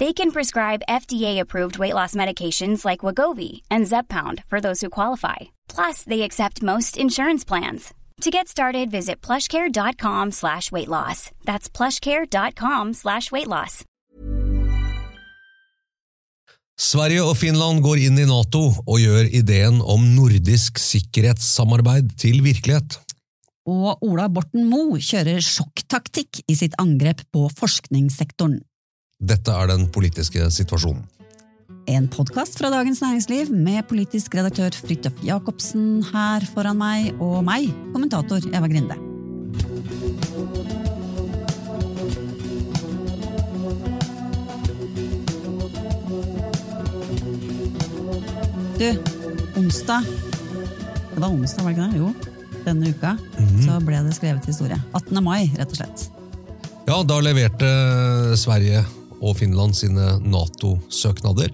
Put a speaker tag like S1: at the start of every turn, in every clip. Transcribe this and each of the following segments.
S1: They can prescribe FDA-approved weight loss medications like Wagovi and Zeppound for those who qualify. Plus, they accept most insurance plans. To get started, visit plushcare.com slash weight loss. That's plushcare.com slash weight loss.
S2: Sverige og Finland går inn i Nato og gjør ideen om nordisk sikkerhetssamarbeid til virkelighet.
S3: Og Ola Borten Moe kjører sjokktaktikk i sitt angrep på forskningssektoren.
S2: Dette er den politiske situasjonen.
S3: En podkast fra Dagens Næringsliv med politisk redaktør Fridtjof Jacobsen her foran meg, og meg, kommentator Eva Grinde. Du, onsdag Det var onsdag, var det ikke det? Jo. Denne uka så ble det skrevet historie. 18. mai, rett og slett.
S2: Ja, da leverte Sverige og Finland sine Nato-søknader.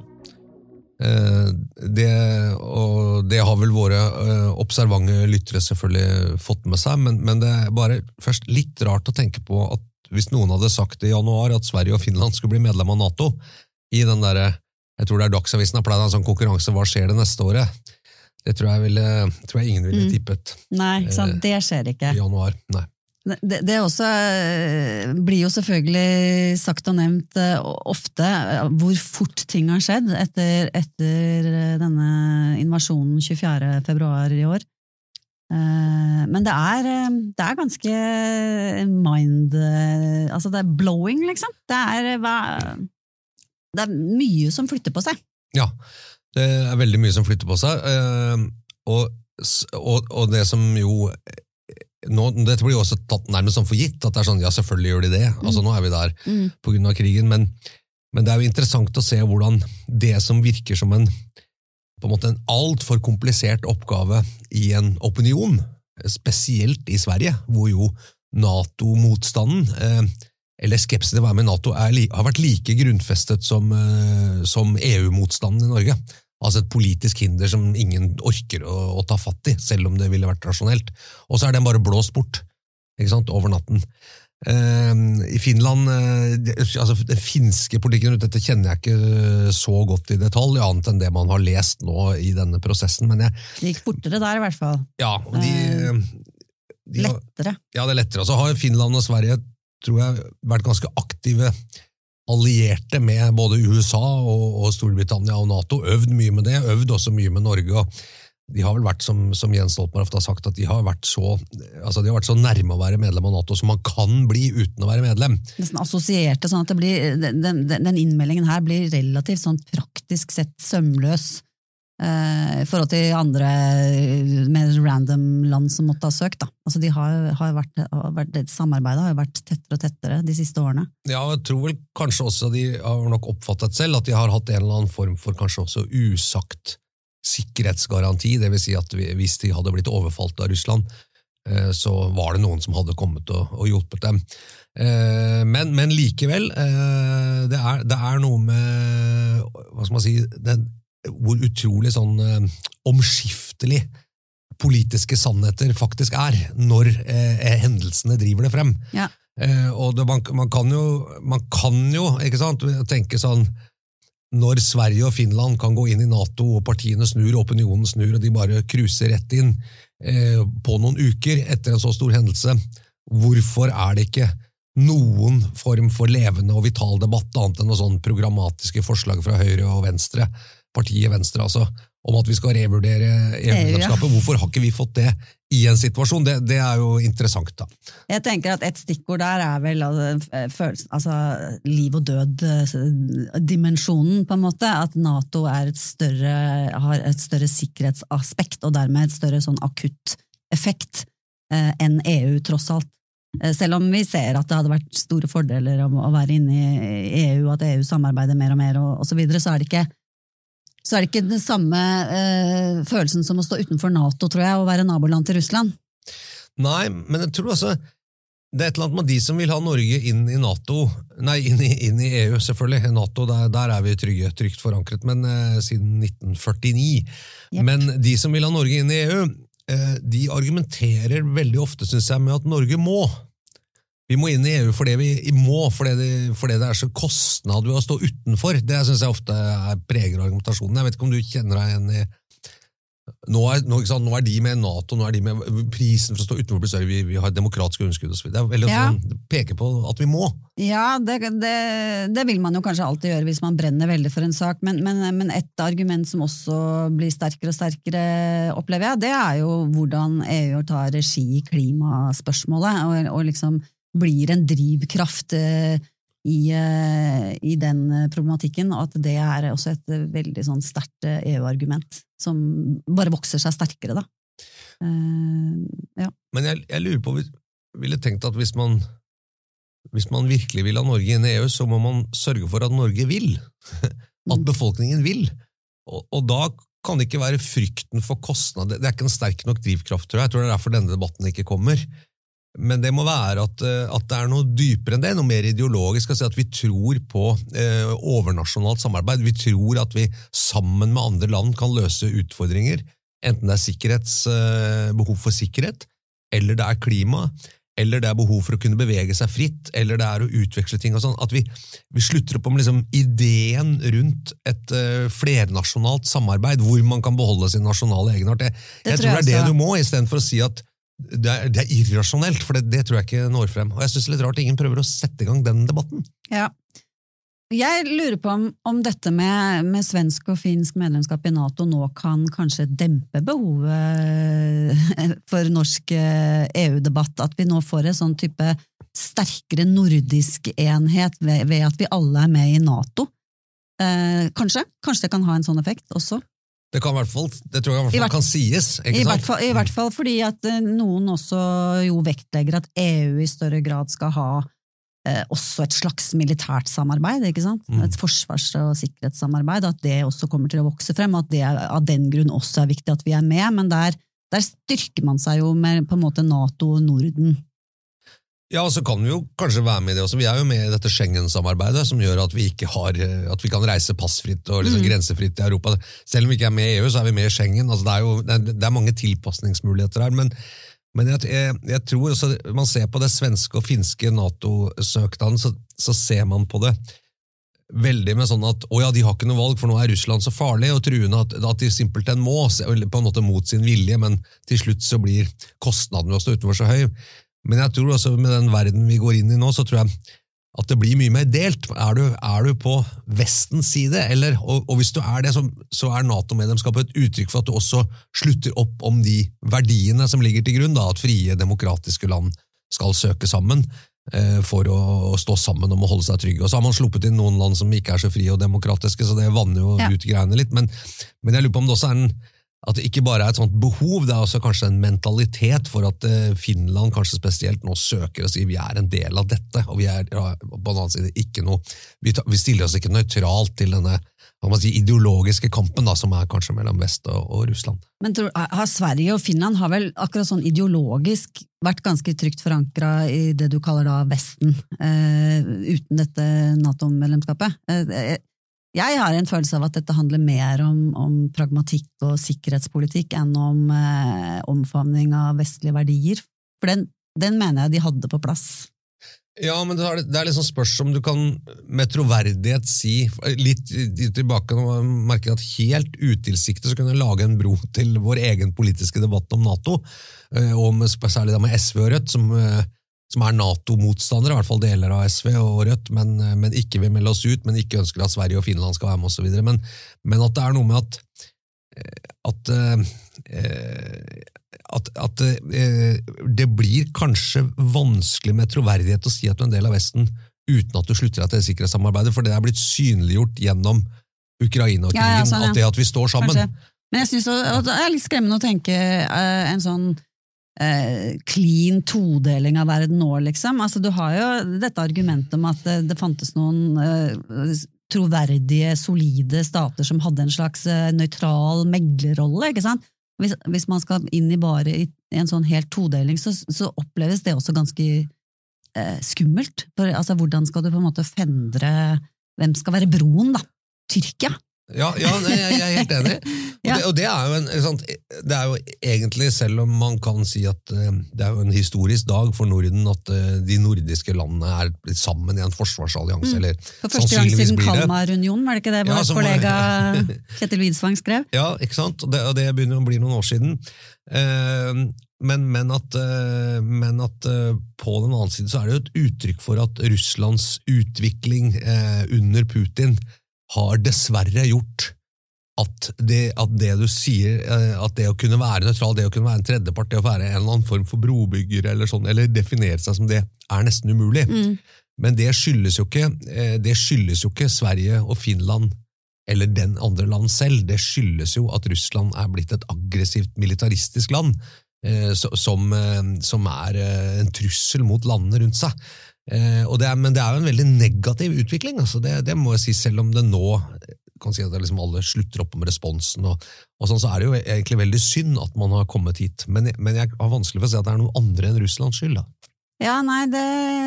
S2: Eh, Det, og det har vel våre eh, observante lyttere selvfølgelig fått med seg, men, men det er bare først litt rart å tenke på at hvis noen hadde sagt i januar at Sverige og Finland skulle bli medlem av Nato, i den derre jeg tror det er Dagsavisen har pleid en sånn konkurranse Hva skjer det neste året? Det tror jeg, ville, tror jeg ingen ville tippet
S3: Nei, ikke sant?
S2: Eh,
S3: det skjer ikke.
S2: i januar. Nei.
S3: Det, det også eh, blir jo selvfølgelig sagt og nevnt eh, ofte eh, hvor fort ting har skjedd etter, etter denne invasjonen 24. februar i år. Men det er, det er ganske mind Altså, det er blowing, liksom. Det er, det er mye som flytter på seg.
S2: Ja, det er veldig mye som flytter på seg. Og, og, og det som jo nå, Dette blir jo også tatt nærmest som for gitt, at det er sånn, ja, selvfølgelig gjør de det. Altså, Nå er vi der
S3: Mm.
S2: på grunn av krigen, men, men det er jo interessant å se hvordan det som virker som en på en måte en altfor komplisert oppgave i en opinion, spesielt i Sverige, hvor jo Nato-motstanden, eh, eller skepsisen til å være med i Nato, er, har vært like grunnfestet som, eh, som EU-motstanden i Norge. Altså et politisk hinder som ingen orker å, å ta fatt i, selv om det ville vært rasjonelt. Og så er den bare blåst bort ikke sant, over natten. Uh, I Finland uh, det, altså Den finske politikken rundt dette kjenner jeg ikke så godt i detalj, annet enn det man har lest nå i denne prosessen. Men jeg,
S3: Det gikk fortere der, i hvert fall.
S2: ja, de, de har-
S3: Lettere.
S2: ja, det er lettere. Og så har Finland og Sverige tror jeg, vært ganske aktive allierte med både USA og, og Storbritannia og Nato. Øvd mye med det, øvd også mye med Norge. de har vel vært, som, som Jens Stoltenberg ofte har sagt, at de har, så, altså de har vært så nærme å være medlem av Nato som man kan bli uten å være medlem.
S3: nesten assosierte, sånn at blir, den, den, den innmeldingen her blir relativt sånn praktisk sett sømløs i forhold til andre eh, mer random land som måtte ha søkt. Da. Altså de har, har vært, har vært, det Samarbeidet har jo vært tettere og tettere de siste årene.
S2: Ja, jeg tror vel kanskje også de har nok oppfattet selv at de har hatt en eller annen form for kanskje også usagt sikkerhetsgaranti, det vil si at hvis de hadde blitt overfalt av Russland, eh, så var det noen som hadde kommet og, og hjulpet dem. Eh, Men, men likevel, eh, det er, det er noe med hva skal man si, den, hvor utrolig sånn eh, omskiftelig politiske sannheter faktisk er, når eh, hendelsene driver det frem.
S3: Ja.
S2: Eh, og det, man, man, kan jo, man kan jo ikke sant, tenke sånn Når Sverige og Finland kan gå inn i Nato, og partiene snur, opinionen snur, og de bare cruiser rett inn eh, på noen uker etter en så stor hendelse, hvorfor er det ikke noen form for levende og vital debatt, annet enn noen sånn programmatiske forslag fra høyre og venstre, partiet Venstre altså, om at vi skal revurdere EU-medlemskapet. Hvorfor har ikke vi fått det i en situasjon? Det, det, er jo interessant, da.
S3: Jeg tenker at Et stikkord der er vel altså, altså liv og død-dimensjonen, på en måte. At Nato et større, har et større sikkerhetsaspekt, og dermed et større sånn akutt effekt eh, enn EU, tross alt. Eh, selv om vi ser at det hadde vært store fordeler om å være inne i EU, at EU samarbeider mer og mer, og, og så, videre, så er det ikke så er det ikke den samme eh, følelsen som å stå utenfor Nato, tror jeg, og være naboland til Russland.
S2: Nei, men jeg tror altså det er et eller annet med de som vil ha Norge inn i NATO, nei, inn i, inn i EU, selvfølgelig. NATO, der, der, er vi trygge, trygt forankret, men eh, siden 1949. Yep. Men de som vil ha Norge inn i EU, eh, de argumenterer veldig ofte, syns jeg, med at Norge må. Vi må inn i EU fordi vi må, fordi det, fordi det er så kostnad ved å stå utenfor. Det syns jeg ofte er preger argumentasjonen. Jeg vet ikke om du kjenner deg igjen i nå er, nå, nå er, de med Nato, nå er de med prisen for å stå utenfor blir større, vi, vi har demokratisk underskudd osv. Det er veldig ja. sånn, peker på at vi må.
S3: Ja, det, det, det, vil man jo kanskje alltid gjøre hvis man brenner veldig for en sak, men, men, men, et argument som også blir sterkere og sterkere, opplever jeg, det er jo hvordan EU tar regi i klimaspørsmålet. og, og liksom blir en drivkraft eh, i, eh, i, den eh, problematikken, og at det er også et veldig sånn sterkt EU-argument, som bare vokser seg sterkere, da. Uh, ja.
S2: Men jeg, jeg, lurer på, ville tenkt at hvis man, hvis man virkelig vil ha Norge inn i EU, så må man sørge for at Norge vil. At mm. befolkningen vil. Og, og da kan det ikke være frykten for kostnader Det er ikke en sterk nok drivkraft, tror jeg. Jeg tror det er derfor denne debatten ikke kommer. Men det må være at, eh, at, det er noe dypere enn det, noe mer ideologisk. Altså at vi tror på eh, overnasjonalt samarbeid. Vi tror at vi sammen med andre land kan løse utfordringer. Enten det er eh, behov for sikkerhet, eller det er klima, eller det er behov for å kunne bevege seg fritt, eller det er å utveksle ting og sånn. At vi, vi, slutter opp om liksom ideen rundt et uh, flernasjonalt samarbeid hvor man kan beholde sin nasjonale egenart. Jeg, jeg tror, tror det er det du må, istedenfor å si at det er, det er, irrasjonelt, for det, det, tror jeg ikke når frem. Og jeg synes det er litt rart ingen prøver å sette i gang den debatten.
S3: Ja. Jeg lurer på om, om dette med, med, svensk og finsk medlemskap i Nato nå kan kanskje dempe behovet for norsk EU-debatt. Eh, e at vi nå får en sånn type sterkere nordisk enhet ved, ved at vi alle er med i Nato. Eh, kanskje? Kanskje det kan ha en sånn effekt også?
S2: Det, kan i hvert fall, det tror jeg i hvert fall hvert, kan sies.
S3: I hvert, fall, I, hvert fall, fordi at eh, noen også jo vektlegger at EU i større grad skal ha eh, også et slags militært samarbeid. ikke sant? Mm. Et forsvars- og sikkerhetssamarbeid. At det også kommer til å vokse frem, og at det av den grunn også er viktig at vi er med. Men der, der styrker man seg jo med på en måte Nato og Norden.
S2: Ja, og så kan vi jo kanskje være med i det også. Vi er jo med i dette Schengen-samarbeidet, som gjør at vi, ikke har, at vi kan reise passfritt og liksom mm. grensefritt i Europa. Selv om vi ikke er med i EU, så er vi med i Schengen. Altså, det, er jo, det, er, det er mange tilpasningsmuligheter her. Men, men jeg, jeg, jeg, tror også, man ser på det svenske og finske Nato-søknaden, så, så, ser man på det veldig med sånn at å ja, de har ikke noe valg, for nå er Russland så farlig og truende at, at de simpelthen må, på en måte mot sin vilje, men til slutt så blir kostnaden ved å stå utenfor så høy. Men jeg tror også med den verden vi går inn i nå, så tror jeg at det blir mye mer delt. Er du, er du på Vestens side, eller, og, og, hvis du er det, så, så er Nato-medlemskapet et uttrykk for at du også slutter opp om de verdiene som ligger til grunn, da, at frie, demokratiske land skal søke sammen eh, for å, å, stå sammen om å holde seg trygge. Og Så har man sluppet inn noen land som ikke er så frie og demokratiske, så det vanner jo ja. ut greiene litt. Men, men jeg lurer på om det også er en at det ikke bare er et sånt behov, det er også kanskje en mentalitet for at eh, Finland kanskje spesielt nå søker og sier vi er en del av dette, og vi er på den annen side ikke noe Vi, vi stiller oss ikke nøytralt til denne si, ideologiske kampen da, som er kanskje mellom Vest og, og Russland.
S3: Men tror, har Sverige og Finland har vel akkurat sånn ideologisk vært ganske trygt forankra i det du kaller da Vesten, eh, uten dette Nato-medlemskapet? Eh, Jeg har en følelse av at dette handler mer om, om pragmatikk og sikkerhetspolitikk enn om eh, omfavning av vestlige verdier. For den, den mener jeg de hadde på plass.
S2: Ja, men det er, det er liksom spørs om du kan med troverdighet si Litt tilbake nå merker jeg at helt utilsiktet så kunne jeg lage en bro til vår egen politiske debatt om Nato, eh, og med, særlig da med SV og Rødt, som, eh, som er Nato-motstandere, i hvert fall deler av SV og Rødt, men, eh, men ikke vil melde oss ut, men ikke ønsker at Sverige og Finland skal være med osv. Men, men at det er noe med at at, at, at eh, det blir kanskje vanskelig med troverdighet å si at du er en del av Vesten uten at du slutter deg til det sikkerhetssamarbeidet, for det er blitt synliggjort gjennom Ukraina-krigen,
S3: Ja, ja, sånn, ja.
S2: at det at vi står sammen.
S3: Kanskje. Men jeg synes også, at det er litt skremmende å tenke eh, en sånn eh, clean todeling av verden nå, liksom. Altså, du har jo dette argumentet om at det, det fantes noen eh, troverdige, solide stater som hadde en slags eh, nøytral meglerrolle, ikke sant? Hvis, hvis man skal inn i bare i en sånn helt todeling, så, så oppleves det også ganske eh, skummelt. For, altså, hvordan skal du på en måte fendre Hvem skal være broen, da? Tyrkia?
S2: Ja, ja jeg, er helt enig. Og, det, og det, er en, det er jo egentlig, selv om man kan si at eh, det er jo en historisk dag for Norden, at eh, de nordiske landene er blitt sammen i en forsvarsallianse,
S3: Mm.
S2: eller
S3: For første gang siden. Kalmarunionen, var det ikke det
S2: Ja,
S3: vår
S2: var-
S3: kollega Kjetil Widsvang skrev?
S2: Ja, ikke sant? Og det, og det begynner å bli noen år siden. Eh, men, men at, men at på den annen side så er det jo et uttrykk for at Russlands utvikling under Putin har dessverre gjort at det, at det du sier, eh, at det å kunne være nøytral, det å kunne være en tredjepart, det å være en eller annen form for brobygger, eller, sånn, eller definere seg som det, er nesten umulig.
S3: Mm.
S2: Men det skyldes jo ikke, eh, det skyldes jo ikke Sverige og Finland eller den andre land selv. Det skyldes jo at Russland er blitt et aggressivt militaristisk land, eh, som, som er en trussel mot landene rundt seg. Eh, det er, men det er jo en veldig negativ utvikling, altså det, det må jeg si, selv om det nå kan si at liksom alle slutter opp om responsen, og, og sånn, så er det jo egentlig veldig synd at man har kommet hit. Men, men jeg har vanskelig for å si at det er noe andre enn Russlands skyld. da.
S3: Ja, nei, det,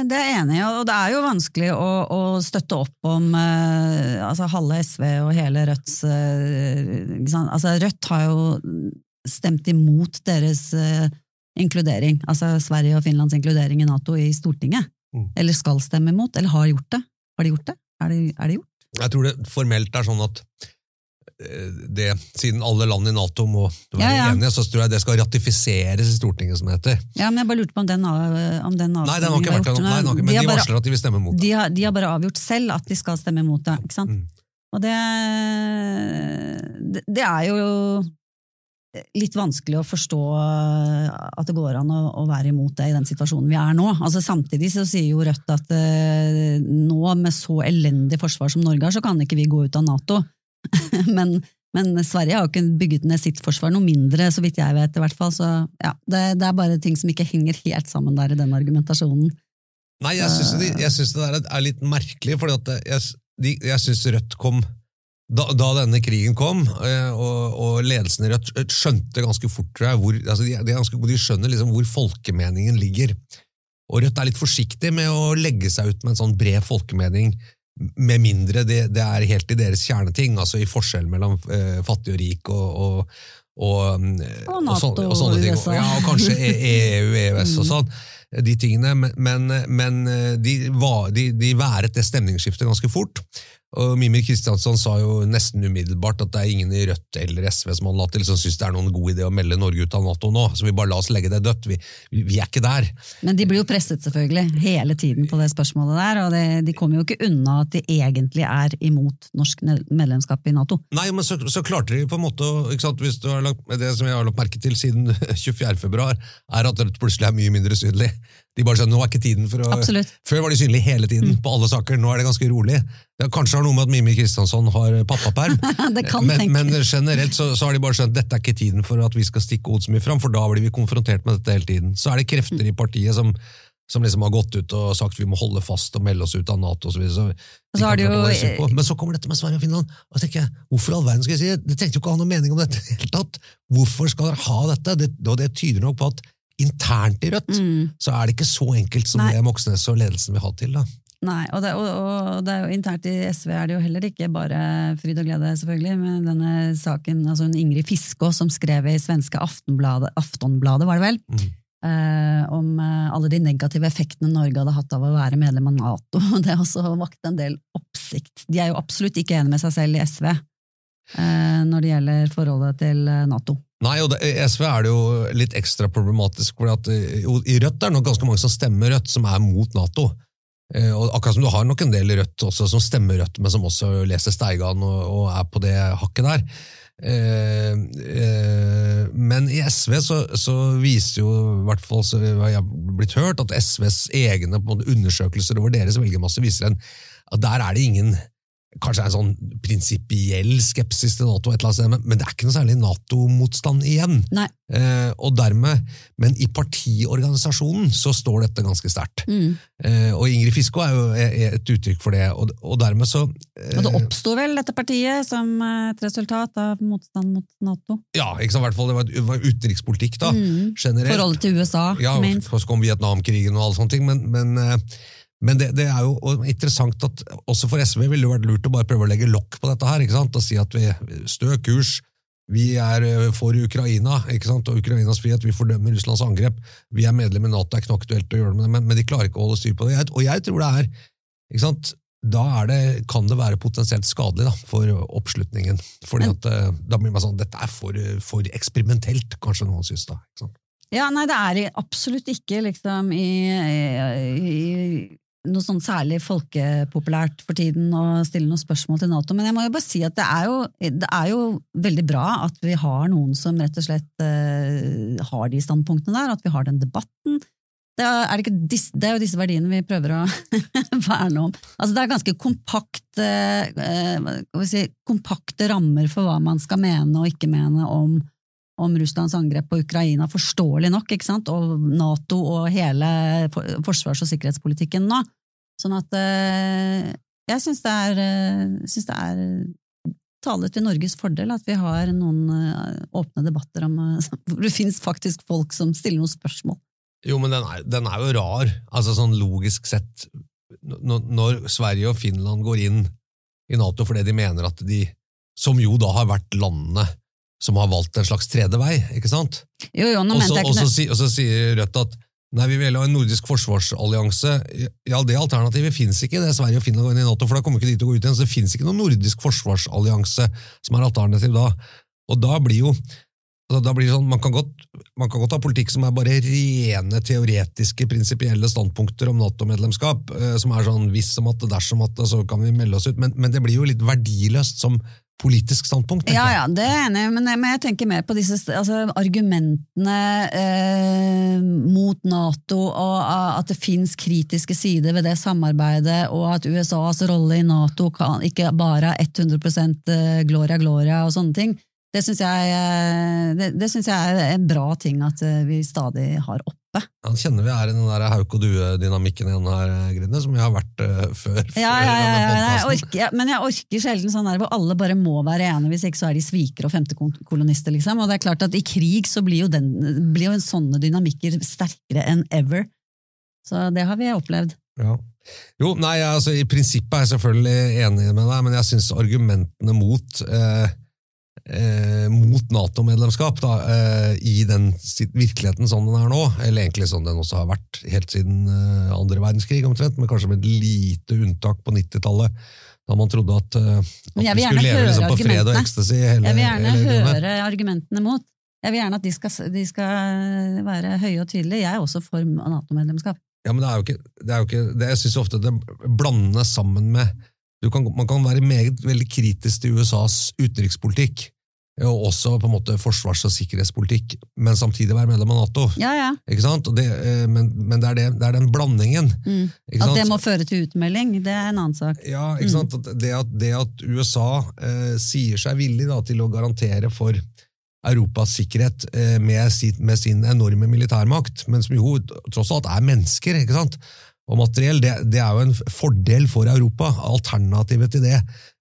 S3: det er enig og det er jo vanskelig å, å støtte opp om eh, altså halve SV og hele Rødts eh. Altså Rødt har jo stemt imot deres eh, inkludering, altså Sverige og Finlands inkludering i Nato i Stortinget.
S2: Mm.
S3: Eller skal stemme imot, eller har gjort det. Har de gjort det? Er det, er det gjort?
S2: Jeg tror det formelt er sånn at eh, det, siden alle land i Nato må være
S3: Ja, ja.
S2: enige, så tror jeg det skal ratifiseres i Stortinget, som det heter.
S3: Ja, men jeg bare lurte på om den, om den
S2: Nei, den har ikke vært
S3: var
S2: Nei, den men
S3: De
S2: de,
S3: bare-
S2: varsler at de vil stemme mot det.
S3: de har, de har bare avgjort selv at de skal stemme imot det, ikke sant?
S2: Mm.
S3: Og det, det er jo litt vanskelig å forstå at det går an å, å være imot det i den situasjonen vi er nå. Altså Samtidig så sier jo Rødt at eh, nå med så elendig forsvar som Norge har, så kan ikke vi gå ut av Nato. men, men Sverige har jo ikke bygget ned sitt forsvar noe mindre, så vidt jeg vet. i hvert fall. Så ja, det, det er bare ting som ikke henger helt sammen der i den argumentasjonen.
S2: Nei, jeg syns det, det er litt merkelig, for jeg, jeg syns Rødt kom da, da denne krigen kom, eh, og, og ledelsen i Rødt skjønte ganske fort, jeg, hvor, altså de, de, ganske, gode, de skjønner liksom hvor folkemeningen ligger. Og Rødt er litt forsiktig med å legge seg ut med en sånn bred folkemening, med mindre det, det er helt i deres kjerneting, altså i forskjell mellom eh, fattig og rik og, og, og, mm,
S3: Og NATO
S2: sånne- og sånne ting. Ja, og kanskje E- EU, EØS og sånn. De tingene, men, men, men de, var, de, de været det stemningsskiftet ganske fort. Og Mimir Kristiansson sa jo nesten umiddelbart at det er ingen i Rødt eller SV som han la til som syns det er noen god idé å melde Norge ut av Nato nå, så vi bare la oss legge det dødt. Vi, vi, er ikke der.
S3: Men de blir jo presset selvfølgelig hele tiden på det spørsmålet der, og det, de kommer jo ikke unna at de egentlig er imot norsk medlemskap i Nato.
S2: Nei, men så, så klarte de på en måte sant, hvis du har lagt, Det som jeg har lagt merke til siden 24. februar, er at Rødt plutselig er mye mindre synlig. De bare skjønner, nå er ikke tiden for å...
S3: Absolutt.
S2: Før var de synlige hele tiden, på alle saker. Nå er det ganske rolig. Det kanskje har noe med at Mimi Kristiansson har pappaperm,
S3: Det kan
S2: men, men generelt så, så har de bare skjønt dette er ikke tiden for at vi skal stikke hodet så mye fram, for da blir vi konfrontert med dette hele tiden. Så er det krefter i partiet som, som liksom har gått ut og sagt vi må holde fast og melde oss ut av Nato osv. Så,
S3: så jo-
S2: på. Men så kommer dette med Sverige og Finland. Og så tenker jeg, Hvorfor i all verden skal jeg si det? Det trengte jo ikke å ha noe mening om dette i det hele tatt. Hvorfor skal dere ha dette? Det, og det tyder nok på at internt i Rødt
S3: Mm.
S2: så er det ikke så enkelt som
S3: Nei.
S2: det Moxnes og ledelsen vil ha til. da.
S3: Nei, og, det, og, og det er jo internt i SV er det jo heller ikke bare fryd og glede, selvfølgelig, med denne saken, altså en Ingrid Fiskå som skrev i svenske Aftonbladet, Aftonbladet var det vel,
S2: Mm.
S3: eh, om eh, alle de negative effektene Norge hadde hatt av å være medlem av Nato. Det har også vakt en del oppsikt. De er jo absolutt ikke enige med seg selv i SV eh, når det gjelder forholdet til eh, Nato.
S2: Nei, og det, SV er det jo litt ekstra problematisk, for at, eh, i Rødt er det nok ganske mange som stemmer Rødt, som er mot Nato. Eh, og akkurat som du har nok en del Rødt også som stemmer Rødt, men som også leser Steigan og, og er på det hakket der. Eh, eh, men i SV så, så viser jo, i hvert fall så har jeg blitt hørt, at SVs egne måte, undersøkelser over deres velgermasse viser en, at der er det ingen Kanskje en sånn prinsipiell skepsis til Nato, et eller annet sted, men, men det er ikke noe særlig Nato-motstand igjen. Eh, og dermed, Men i partiorganisasjonen så står dette ganske sterkt.
S3: Mm.
S2: Eh, og Ingrid Fiskå er jo er- er et uttrykk for det, og, og dermed så eh,
S3: Og det oppsto vel dette partiet som eh, et resultat av motstand mot Nato.
S2: Ja, ikke sant, i hvert fall det var, det var utenrikspolitikk da,
S3: Mm.
S2: generelt.
S3: Forholdet til USA,
S2: Ja,
S3: minst.
S2: så kom Vietnamkrigen og alle sånne ting, men, men, eh, men det, det er jo interessant at også for SV ville det vært lurt å bare prøve å legge lokk på dette her, ikke sant? og si at vi stø kurs, vi er eh, for Ukraina ikke sant? og Ukrainas frihet, vi fordømmer Russlands angrep, vi er medlem i Nato, det er ikke noe aktuelt å gjøre det med det, men, men de klarer ikke å holde styr på det. Jeg- Og jeg tror det er, ikke sant? da er det, kan det være potensielt skadelig da, for oppslutningen. Fordi at eh, da blir man sånn, dette er for, for eksperimentelt, kanskje noen synes da. ikke sant?
S3: Ja, nei, det er absolutt ikke liksom i, i, i noe sånn særlig folkepopulært for tiden å stille noen spørsmål til Nato, men jeg må jo bare si at det er jo, det er jo veldig bra at vi har noen som rett og slett eh, har de standpunktene der, at vi har den debatten. Det er, er det, disse, det er jo disse verdiene vi prøver å verne om. Altså det er ganske kompakt, eh, eh, si, kompakte rammer for hva man skal mene og ikke mene om om Russlands angrep på Ukraina, forståelig nok, ikke sant, og Nato og hele forsvars- og sikkerhetspolitikken nå. Sånn at eh, jeg syns det eh, det er taler til Norges fordel at vi har noen eh, åpne debatter om eh, hvor det finnes faktisk folk som stiller noen spørsmål.
S2: Jo, men den er, den er jo rar, altså sånn logisk sett. Når, når Sverige og Finland går inn i Nato fordi de mener at de, som jo da har vært landene som har valgt en slags tredje vei, ikke sant?
S3: Jo, jo, nå mente jeg ikke det.
S2: og så sier Rødt at nei, vi vil ha en nordisk forsvarsallianse. Ja, det alternativet finnes ikke, det er Sverige og Finland går inn i Nato, for da kommer ikke de til å gå ut igjen, så det finnes ikke noen nordisk forsvarsallianse som er alternativ da. Og da blir jo altså, da blir det sånn, man kan, godt, man kan godt ha politikk som er bare rene teoretiske, prinsipielle standpunkter om NATO-medlemskap, eh, som er sånn hvis som at, dersom at, så kan vi melde oss ut, men, men det blir jo litt verdiløst som politisk standpunkt.
S3: Ja,
S2: jeg.
S3: ja, det er jeg enig men, men jeg tenker mer på disse altså, argumentene eh, mot Nato, og ah, at det fins kritiske sider ved det samarbeidet, og at USAs rolle i Nato kan, ikke bare er 100 eh, gloria gloria og sånne ting. Det syns jeg, eh, det, det synes jeg er en bra ting at eh, vi stadig har oppe.
S2: Han kjenner vi er i den der hauk og due-dynamikken igjen her, Grine, som vi har vært uh, før.
S3: Ja, ja, ja, ja, jeg orker, men jeg orker sjelden sånn der hvor alle bare må være enige, hvis ikke så er de svikere og femtekolonister, liksom. Og det er klart at i krig så blir jo, den, blir jo sånne dynamikker sterkere enn ever. Så det har vi opplevd.
S2: Ja. Jo, nei, altså I prinsippet er jeg selvfølgelig enig med deg, men jeg syns argumentene mot eh, eh, mot Nato-medlemskap eh, i den virkeligheten sånn den er nå, eller egentlig sånn den også har vært helt siden eh, andre verdenskrig omtrent, men kanskje med et lite unntak på 90-tallet, da man trodde at, eh, at vi skulle leve liksom, på fred og ecstasy hele,
S3: Jeg vil gjerne høre argumentene mot. Jeg vil gjerne at de skal, de skal være høye og tydelige. Jeg er også for Nato-medlemskap.
S2: Ja, men det er jo ikke, det er jo ikke det, Jeg syns ofte det blandes sammen med du kan, Man kan være meget veldig kritisk til USAs utenrikspolitikk, og også på en måte forsvars- og sikkerhetspolitikk, men samtidig være medlem av Nato.
S3: Ja, ja.
S2: Ikke sant? Det, eh, men men det, er det, det er den blandingen.
S3: Mm. At det må føre til utmelding, det er en annen sak.
S2: Ja, ikke sant? At Det, at, USA eh, sier seg villig da, til å garantere for Europas sikkerhet eh, med, sin, med sin enorme militærmakt, men som jo tross alt er mennesker, ikke sant? og materiell, det, det er jo en fordel for Europa. Alternativet til det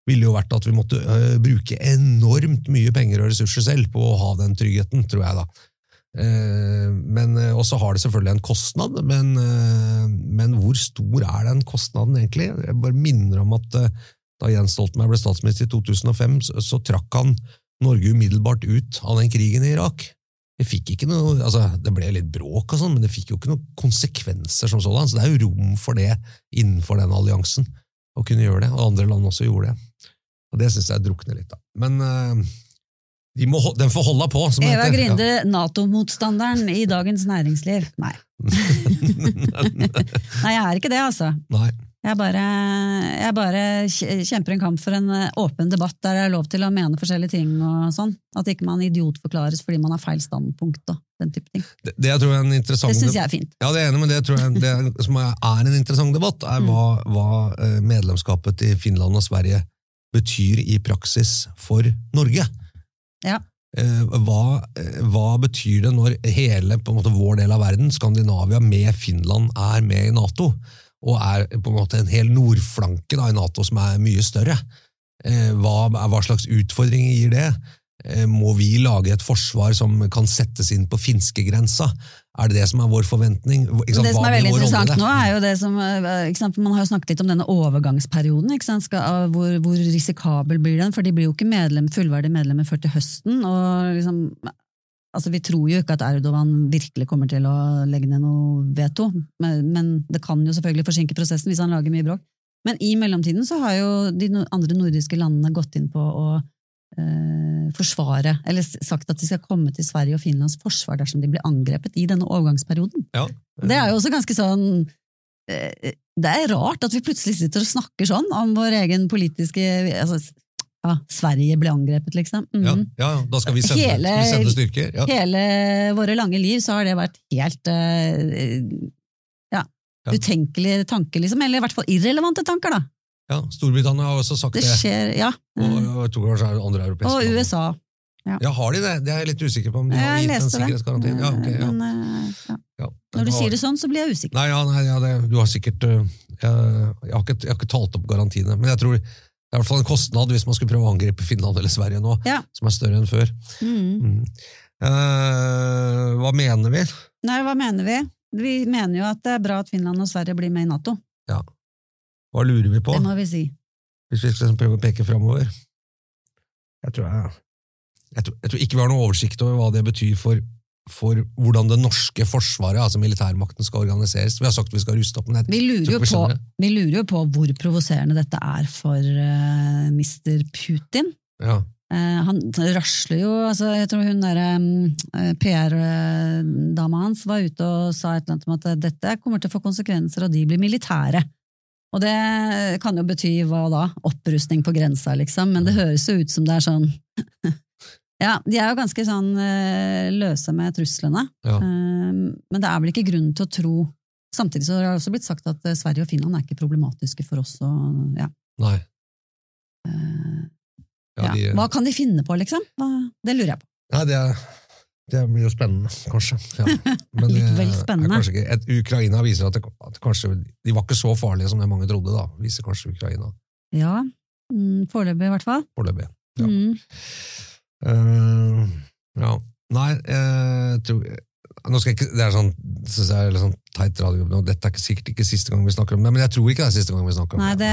S2: ville jo vært at vi måtte uh, bruke enormt mye penger og ressurser selv på å ha den tryggheten, tror jeg da. Uh, men, uh, og så har det selvfølgelig en kostnad, men, eh, men hvor stor er den kostnaden egentlig? Jeg bare minner om at eh, da Jens Stoltenberg ble statsminister i 2005, så, så trakk han Norge umiddelbart ut av den krigen i Irak. Det fikk ikke noe, altså det ble litt bråk, og sånn, men det fikk jo ikke noen konsekvenser som sådan. Så det er jo rom for det innenfor den alliansen, å kunne gjøre det. Og andre land også gjorde det. Og Det syns jeg drukner litt, da. Men uh, de må, den får holde på, som
S3: Eva
S2: heter.
S3: Grinde, Nato-motstanderen i Dagens Næringsliv. Nei. Nei, jeg er ikke det, altså.
S2: Nei.
S3: Jeg bare, jeg bare kjemper en kamp for en eh, åpen debatt der det er lov til å mene forskjellige ting og sånn. At ikke man idiotforklares fordi man har feil standpunkt og den type ting.
S2: Det, det jeg tror er en interessant
S3: Det syns jeg er fint.
S2: Ja, det er enig, men det tror jeg det som er en interessant debatt, er hva, hva eh, medlemskapet til Finland og Sverige betyr i praksis for Norge.
S3: Ja.
S2: Eh, Hva, hva betyr det når hele måte, vår del av verden, Skandinavia med Finland, er med i Nato? Og er på en måte en hel nordflanke da, i Nato som er mye større? Eh, Hva, hva slags utfordringer gir det? Eh, Må vi lage et forsvar som kan settes inn på finskegrensa? Er det det som er vår forventning? Sant?
S3: Det som er veldig interessant nå, er jo det som eh, sant, Man har jo snakket litt om denne overgangsperioden. Ikke sant, skal, hvor, hvor risikabel blir den? For de blir jo ikke medlem, fullverdige medlemmer før til høsten. og liksom, altså Vi tror jo ikke at Erdogan virkelig kommer til å legge ned noe veto, men, men det kan jo selvfølgelig forsinke prosessen hvis han lager mye bråk. Men i mellomtiden så har jo de andre nordiske landene gått inn på å eh, forsvare, eller sagt at de skal komme til Sverige og Finlands forsvar dersom de blir angrepet i denne overgangsperioden.
S2: Ja.
S3: Det er jo også ganske sånn eh, Det er rart at vi plutselig sitter og snakker sånn om vår egen politiske altså, ja, Sverige ble angrepet, liksom. Mm.
S2: Ja, ja, ja, da skal vi sende,
S3: Hele-
S2: vi sende styrker. Ja.
S3: Hele våre lange liv så har det vært helt eh, ja,
S2: Ja.
S3: utenkelige tanker, liksom. Eller i hvert fall irrelevante tanker, da.
S2: Ja, Storbritannia har også sagt
S3: Det
S2: det.
S3: skjer, ja.
S2: Og, og jeg tror kanskje andre europeiske
S3: Og. USA.
S2: Ja, har de det? Det er jeg litt usikker på om de har gitt en
S3: leste det.
S2: sikkerhetsgaranti. Ja, okay, ja.
S3: Men, eh, ja.
S2: Ja,
S3: Når du
S2: har-
S3: sier det sånn, så blir jeg usikker.
S2: Nei, ja, nei ja, det, du har sikkert jeg, jeg, har ikke, jeg har ikke talt opp garantiene, men jeg tror det er i hvert fall en kostnad hvis man skulle prøve å angripe Finland eller Sverige nå,
S3: Ja.
S2: som er større enn før.
S3: Mm.
S2: Mm. Uh, hva mener vi?
S3: Nei, hva mener vi? Vi mener jo at det er bra at Finland og Sverige blir med i Nato. Ja.
S2: Hva lurer vi på?
S3: Det må vi si.
S2: Hvis vi skal prøve å peke framover? Jeg tror, jeg, jeg, tror, jeg tror ikke vi har noe oversikt over hva det betyr for, for hvordan det norske forsvaret, altså militærmakten, skal organiseres. Vi har sagt vi skal ruste opp, men jeg
S3: Vi lurer, jo
S2: vi
S3: på, vi lurer jo på hvor provoserende dette er for uh, Mr. Putin.
S2: Ja.
S3: Uh, han rasler jo altså Jeg tror hun derre um, PR-dama hans var ute og sa et eller annet om at dette kommer til å få konsekvenser, og de blir militære. Og det kan jo bety hva da? Opprustning på grensa, liksom. Men det høres jo ut som det er sånn Ja, de er jo ganske sånn eh, løse med truslene.
S2: Ja.
S3: Eh, men det er vel ikke grunn til å tro Samtidig så har det også blitt sagt at eh, Sverige og Finland er ikke problematiske for oss. Og, ja.
S2: Nei.
S3: Eh,
S2: Ja, de,
S3: Hva kan de finne på, liksom? Det lurer jeg på.
S2: Nei, det, er- det blir jo spennende, kanskje. Ja. Men
S3: Litt vel spennende.
S2: ikke, et, Ukraina viser at, det, at kanskje, de var ikke så farlige som det mange trodde. da, viser kanskje Ukraina
S3: Ja, mm, foreløpig i hvert fall.
S2: foreløpig. Ja.
S3: Mm.
S2: Eh, ja. Nei, jeg tror nå skal jeg ikke, Det er sånn, synes jeg er litt sånn teit radio, nå, dette er ikke, sikkert ikke siste gang vi snakker om det, men jeg tror ikke det er siste gang vi snakker om
S3: Nei,
S2: det.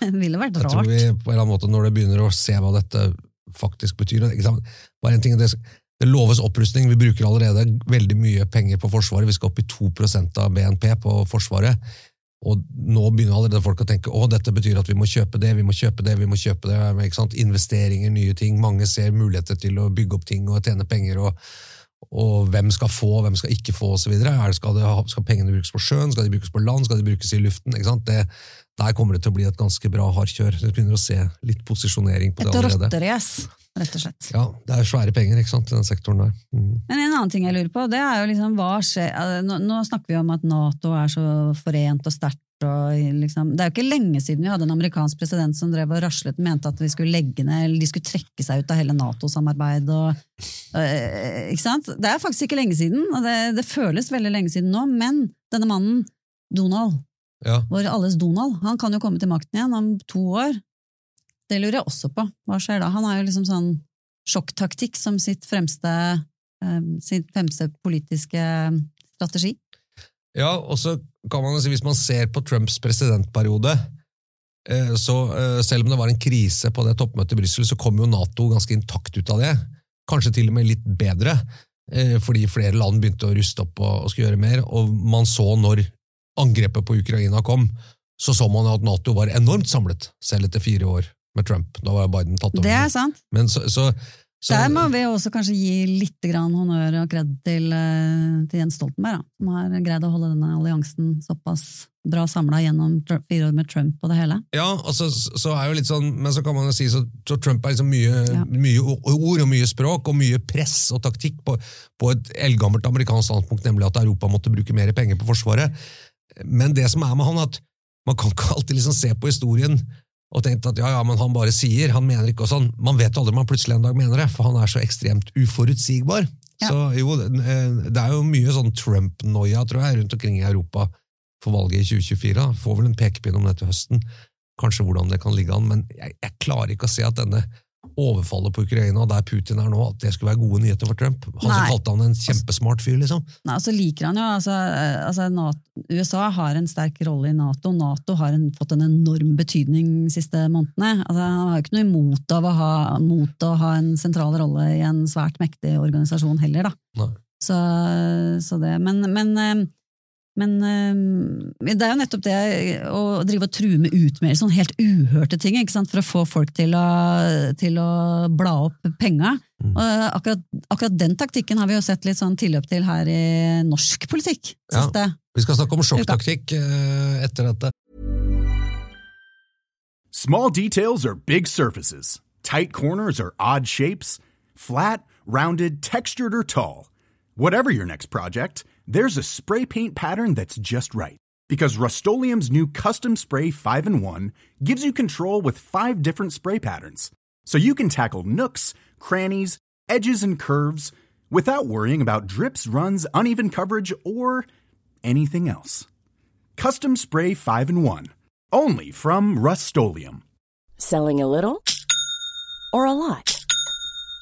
S3: det ville vært
S2: Jeg tror vi på en eller annen måte, når det begynner å se hva dette faktisk betyr? Bare en ting, det, det loves opprustning. Vi bruker allerede veldig mye penger på Forsvaret. Vi skal opp i 2% av BNP på Forsvaret. Og nå begynner allerede folk å tenke å, dette betyr at vi må kjøpe det, vi må kjøpe det, vi må kjøpe det. Investeringer, nye ting. Mange ser muligheter til å bygge opp ting og tjene penger. og og hvem skal få, hvem skal ikke få osv. Skal, det skal pengene brukes på sjøen, skal de brukes på land, skal de brukes i luften? Ikke sant? Det, der kommer det til å bli et ganske bra hardkjør. Du begynner å se litt posisjonering på det allerede.
S3: Et rotterace, rett og slett.
S2: Ja, det er svære penger ikke sant, i den sektoren der. Mm.
S3: Men en annen ting jeg lurer på, det er jo liksom hva skjer eh, Nå, nå snakker vi om at Nato er så forent og sterkt. Og liksom, det er jo ikke lenge siden vi hadde en amerikansk president som drev og raslet mente at vi skulle legge ned, eller de skulle trekke seg ut av hele Nato-samarbeidet. og, øh, ikke sant? Det er faktisk ikke lenge siden, og det, det føles veldig lenge siden nå, men denne mannen, Donald,
S2: Ja.
S3: vår alles Donald, han kan jo komme til makten igjen om to år. Det lurer jeg også på. Hva skjer da? Han har jo liksom sånn sjokktaktikk som sitt fremste eh, sin fremste politiske strategi.
S2: Ja, og så kan man jo si, hvis man ser på Trumps presidentperiode, eh, så eh, selv om det var en krise på det toppmøtet i Brussel, så kom jo Nato ganske intakt ut av det. Kanskje til og med litt bedre, eh, fordi flere land begynte å ruste opp og skulle gjøre mer, og man så når angrepet på Ukraina kom, så så man at Nato var enormt samlet, selv etter fire år med Trump. Da var Biden tatt over.
S3: Det er sant.
S2: Men så, så, så,
S3: Der må vi også kanskje gi litt grann honnør og kred til, eh, til Jens Stoltenberg, da, som har greid å holde denne alliansen såpass bra samla gjennom fire år med Trump og det hele.
S2: Ja, altså, så er jo litt sånn, men så kan man jo si så, så Trump er liksom mye,
S3: Ja.
S2: mye ord og mye språk og mye press og taktikk på, på et eldgammelt amerikansk standpunkt, nemlig at Europa måtte bruke mer penger på Forsvaret. Men det som er med han, at man kan ikke alltid liksom se på historien og tenke at ja, ja, men han bare sier, han mener ikke og sånn. Man vet aldri om han plutselig en dag mener det, for han er så ekstremt uforutsigbar.
S3: Ja.
S2: Så jo, det det er jo mye sånn Trump-noia, tror jeg, rundt omkring i Europa for valget i 2024. da. Får vel en pekepinn om det til høsten, kanskje hvordan det kan ligge an, men jeg, jeg klarer ikke å se at denne overfallet på Ukraina, der Putin er nå, at det skulle være gode nyheter for Trump. Han som kalte han en kjempesmart fyr, liksom.
S3: Nei, altså liker han jo, altså, altså NATO, USA har en sterk rolle i Nato. Nato har en, fått en enorm betydning de siste månedene. Altså, han har jo ikke noe imot av å ha, mot å ha en sentral rolle i en svært mektig organisasjon heller, da. Så, så det, men, men, eh, men eh, det er jo nettopp det å drive og true med utmeldelser, sånn helt uhørte ting, ikke sant? for å få folk til å, til å bla opp penga.
S2: Mm.
S3: Eh, akkurat, akkurat den taktikken har vi jo sett litt sånn tilløp til her i norsk politikk.
S2: Ja. Vi skal snakke om sjokktaktikk eh, etter dette.
S4: Small details are big surfaces. Tight corners are odd shapes. Flat, rounded, textured, or tall. Whatever your next project, there's a spray paint pattern that's just right. Because Rust new Custom Spray 5 in 1 gives you control with five different spray patterns. So you can tackle nooks, crannies, edges, and curves without worrying about drips, runs, uneven coverage, or anything else. Custom Spray 5 in 1. Only from Rust
S5: Selling a little or a lot?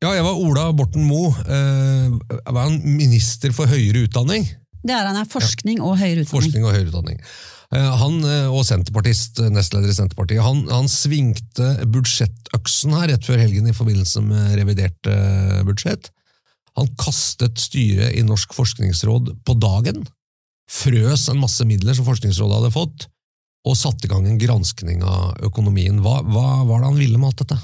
S2: Ja, jeg var Ola Borten Moe. Eh, var han minister for høyere utdanning.
S3: Det er han er forskning og høyere utdanning.
S2: Forskning og høyere utdanning. Eh, Han eh, og senterpartist, eh, nestleder i Senterpartiet, han, han svingte budsjettøksen her rett før helgen i forbindelse med revidert budsjett. Han kastet styret i Norsk forskningsråd på dagen, frøs en masse midler som Forskningsrådet hadde fått, og satte i gang en granskning av økonomien. Hva, hva var det han ville med alt dette?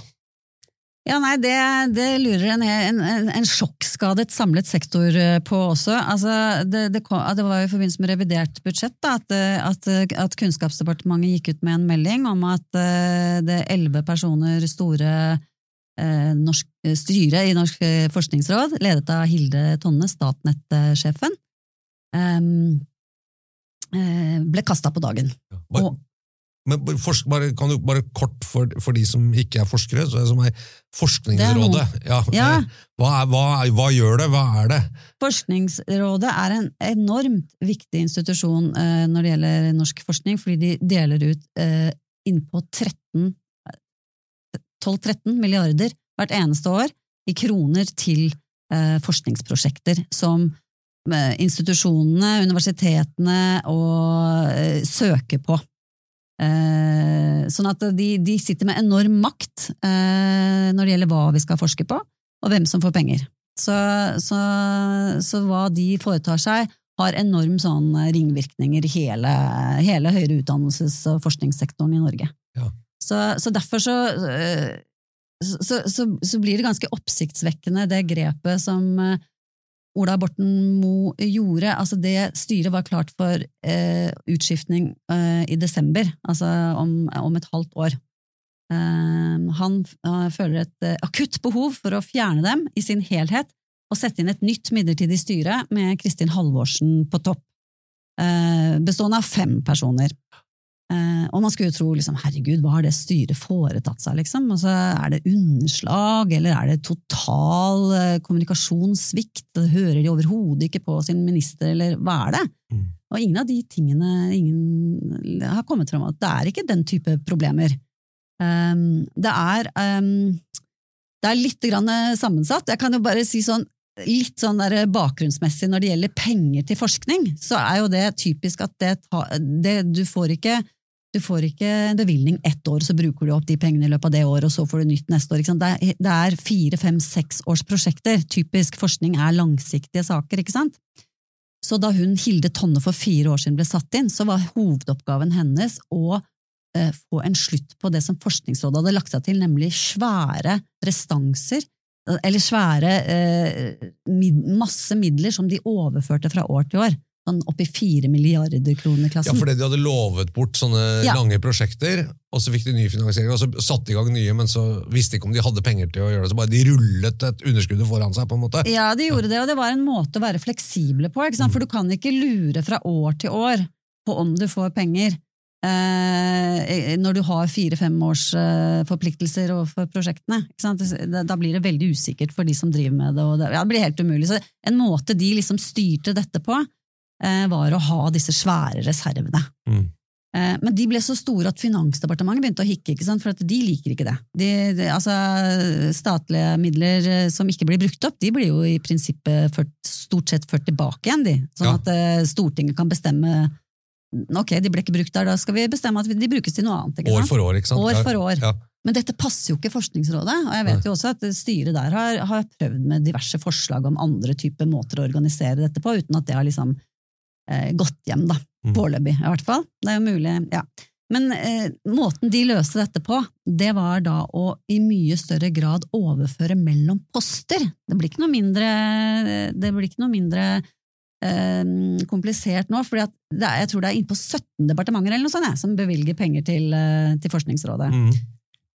S3: Ja, nei, det, det lurer en, en, en, sjokkskadet samlet sektor eh, på også. Altså, det, det, kom, det var jo i forbindelse med revidert budsjett da, at, eh, at, at Kunnskapsdepartementet gikk ut med en melding om at eh, det elleve personer store eh, norsk, styret i Norsk eh, forskningsråd, ledet av Hilde Tonne, Statnett-sjefen, eh, eh, ble kasta på dagen.
S2: Ja.
S3: Og-
S2: men bare, kan du bare kort for, for de som ikke er forskere, så er som er Forskningsrådet. Ja,
S3: Ja.
S2: eh, Hva, er, hva, hva gjør det? Hva er det?
S3: Forskningsrådet er en enormt viktig institusjon eh, når det gjelder norsk forskning, fordi de deler ut eh, innpå 12-13 milliarder hvert eneste år i kroner til eh, forskningsprosjekter som eh, institusjonene, universitetene, og eh, søke på. Eh, sånn at de, de sitter med enorm makt eh, når det gjelder hva vi skal forske på, og hvem som får penger. Så, så, så hva de foretar seg, har enorm sånn ringvirkninger i hele, hele høyere utdannelses- og forskningssektoren i Norge.
S2: Ja.
S3: Så, så derfor så, eh, så, så, så blir det ganske oppsiktsvekkende, det grepet som eh, Ola Borten Moe gjorde. Altså det styret var klart for eh, utskiftning eh, i desember, altså om, om et halvt år. Eh, han eh, føler et eh, akutt behov for å fjerne dem i sin helhet og sette inn et nytt midlertidig styre med Kristin Halvorsen på topp, eh, bestående av fem personer. Eh, og man skulle jo tro liksom, herregud, hva har det styret foretatt seg, liksom? Altså, er det underslag, eller er det total eh, kommunikasjonssvikt? Hører de overhodet ikke på sin minister, eller hva er det?
S2: Mm.
S3: Og ingen av de tingene ingen har kommet fram at det er ikke den type problemer. Um, det er um, det er litt grann sammensatt. Jeg kan jo bare si sånn litt sånn der bakgrunnsmessig når det gjelder penger til forskning, så er jo det typisk at det, ta- det du får ikke du får ikke en bevilgning ett år, så bruker du opp de pengene i løpet av det året, og så får du nytt neste år. Det er, det er fire, fem, seks års prosjekter. Typisk forskning er langsiktige saker, ikke sant? Så da hun Hilde Tonne for fire år siden ble satt inn, så var hovedoppgaven hennes å eh, få en slutt på det som Forskningsrådet hadde lagt seg til, nemlig svære restanser, eller svære eh, masse midler som de overførte fra år til år. Sånn oppi fire milliarder
S2: Ja,
S3: kroner-klassen.
S2: Ja, fordi de hadde lovet bort sånne
S3: Ja.
S2: lange prosjekter, og så fikk de ny finansiering, og så satte de i gang nye, men så visste de ikke om de hadde penger til å gjøre det, så bare de rullet et underskudd foran seg, på en måte.
S3: Ja, de gjorde det, og det var en måte å være fleksible på, ikke sant? for du kan ikke lure fra år til år på om du får penger. Eh, når du har fire-fem års eh, forpliktelser overfor prosjektene. Ikke sant? Det- Da blir det veldig usikkert for de som driver med det. Og det, ja, det blir helt umulig. Så en måte de liksom styrte dette på, var å ha disse svære reservene.
S2: Mm.
S3: Eh, Men de ble så store at Finansdepartementet begynte å hikke, ikke sant? for at de liker ikke det. De, de, altså, statlige midler eh, som ikke blir brukt opp, de blir jo i prinsippet ført, stort sett ført tilbake igjen, de. Sånn
S2: Ja.
S3: at eh, Stortinget kan bestemme Ok, de ble ikke brukt der, da skal vi bestemme at de brukes til noe annet. Ikke
S2: År for år, ikke sant?
S3: År for år.
S2: Ja.
S3: Men dette passer jo ikke Forskningsrådet, og jeg vet jo også at styret der har, har prøvd med diverse forslag om andre typer måter å organisere dette på, uten at det har liksom eh, gått hjem, da.
S2: Mm.
S3: Foreløpig, i hvert fall. Det er jo mulig, ja. Men eh, måten de løste dette på, det var da å i mye større grad overføre mellom poster. Det blir ikke noe mindre, det blir ikke noe mindre eh, komplisert nå, for jeg tror det er innpå 17 departementer eller noe sånt, jeg, som bevilger penger til, eh, til Forskningsrådet.
S2: Mm.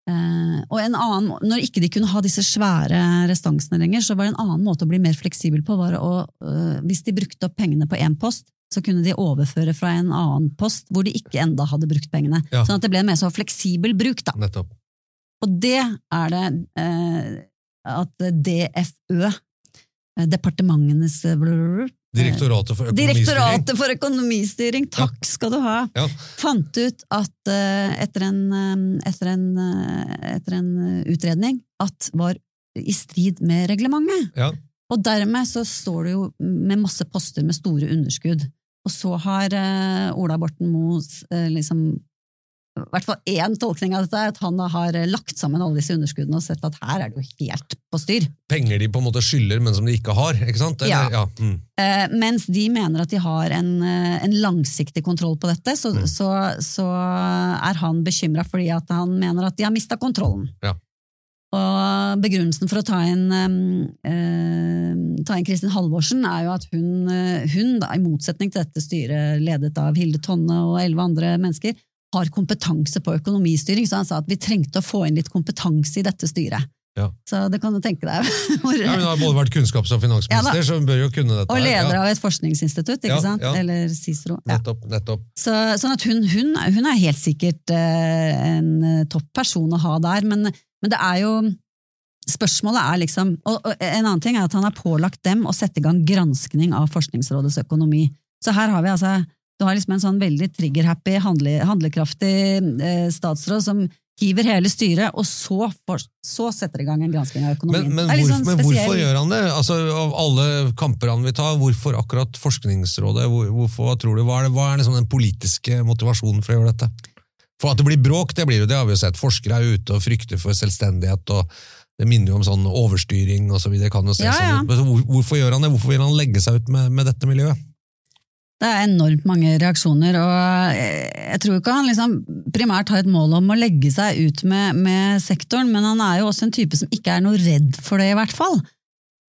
S3: Eh, og en annen, når ikke de kunne ha disse svære restansene lenger, så var det en annen måte å bli mer fleksibel på, var å, eh, hvis de brukte opp pengene på én post, så kunne de overføre fra en annen post hvor de ikke enda hadde brukt pengene.
S2: Ja.
S3: Sånn at det ble en mer så fleksibel bruk, da.
S2: Nettopp.
S3: Og det er det eh, at DFØ, eh, Departementenes eh,
S2: Direktoratet for økonomistyring.
S3: Direktoratet for økonomistyring, takk skal du ha!
S2: Ja.
S3: Fant ut at eh, etter, en, eh, etter, en, eh, etter en utredning at var i strid med reglementet.
S2: Ja.
S3: Og dermed så står det jo med masse poster med store underskudd. Og så har eh, Ola Borten Moe eh, liksom i hvert fall én tolkning av dette er at han har eh, lagt sammen alle disse underskuddene og sett at her er det jo helt på styr.
S2: Penger de på en måte skylder, men som de ikke har, ikke sant? Eller,
S3: Ja.
S2: Mm.
S3: Eh, mens de mener at de har en, en langsiktig kontroll på dette, så, så, så er han bekymra fordi at han mener at de har mista kontrollen.
S2: Ja.
S3: Og begrunnelsen for å ta inn, eh, Kristin Halvorsen er jo at hun, eh, hun da, i motsetning til dette styret ledet av Hilde Tonne og elleve andre mennesker, har kompetanse på økonomistyring, så han sa at vi trengte å få inn litt kompetanse i dette styret.
S2: Ja.
S3: Så det kan du tenke deg. hvor,
S2: Ja, hun har både vært kunnskaps- og finansminister,
S3: Ja
S2: så hun bør jo kunne dette.
S3: og
S2: her.
S3: leder
S2: ja.
S3: av et forskningsinstitutt, ikke sant? Eller CICERO. Ja.
S2: Nettopp, nettopp.
S3: Så, sånn at hun, hun, hun er helt sikkert eh, en eh, topp person å ha der, men, men det er jo Spørsmålet er liksom og, En annen ting er at han har pålagt dem å sette i gang granskning av Forskningsrådets økonomi. Så her har vi altså Du har liksom en sånn veldig trigger-happy, handle, handlekraftig eh, statsråd som hiver hele styret, og så, for, så setter i gang en gransking av økonomien.
S2: Men, men,
S3: sånn
S2: men hvorfor gjør han det? Altså, av alle kamper han vil ta, hvorfor akkurat Forskningsrådet? Hvor, hvorfor, hva tror du, hva er, det, hva er liksom den politiske motivasjonen for å gjøre dette? For at det blir bråk, det blir jo det, har vi jo sett. Forskere er ute og frykter for selvstendighet, og det minner jo om sånn overstyring og så videre. Kan jo se
S3: Ja, ja.
S2: sånn ut. Hvorfor gjør han det? Hvorfor vil han legge seg ut med, med dette miljøet?
S3: Det er enormt mange reaksjoner, og jeg tror ikke han liksom primært har et mål om å legge seg ut med, med sektoren, men han er jo også en type som ikke er noe redd for det, i hvert fall.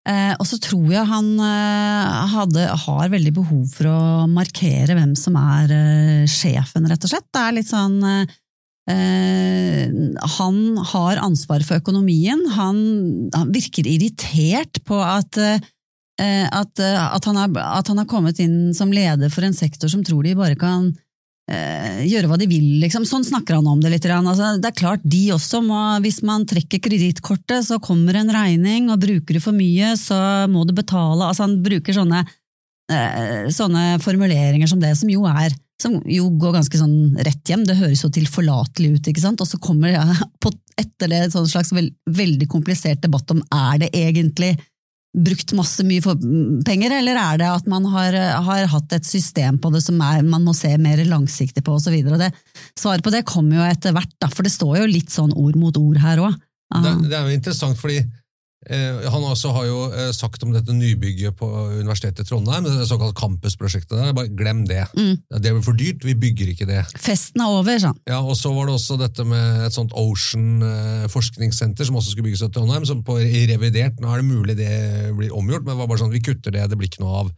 S3: Eh, og så tror jeg han eh, hadde, har veldig behov for å markere hvem som er eh, sjefen, rett og slett. Det er litt sånn eh, eh, Han har ansvar for økonomien, han, han virker irritert på at eh, at, at, han har, at han har kommet inn som leder for en sektor som tror de bare kan gjøre hva de vil, liksom. Sånn snakker han om det litt. Altså, det er klart, de også må, hvis man trekker kredittkortet, så kommer en regning, og bruker du for mye, så må du betale. Altså, han bruker sånne, eh, sånne formuleringer som det, som jo er som jo går ganske sånn rett hjem, det høres jo tilforlatelig ut, ikke sant? Og så kommer ja, på, etter det en sånn slags veld, veldig komplisert debatt om er det egentlig brukt masse mye for penger, eller er det at man har, har hatt et system på det som er, man må se mer langsiktig på osv. Svaret på det kommer jo etter hvert, da, for det står jo litt sånn ord mot ord her òg.
S2: Det, det er jo interessant, fordi eh, han også har jo eh, sagt om dette nybygget på Universitetet i Trondheim, det såkalt campusprosjektet der, bare glem det.
S3: Mm.
S2: Det er for dyrt, vi bygger ikke det.
S3: Festen er over, sånn.
S2: Ja, og så var det også dette med et sånt Ocean eh, forskningssenter som også skulle bygges i Trondheim, som på, revidert, nå er det mulig det blir omgjort, men det var bare sånn, vi kutter det, det blir ikke noe av.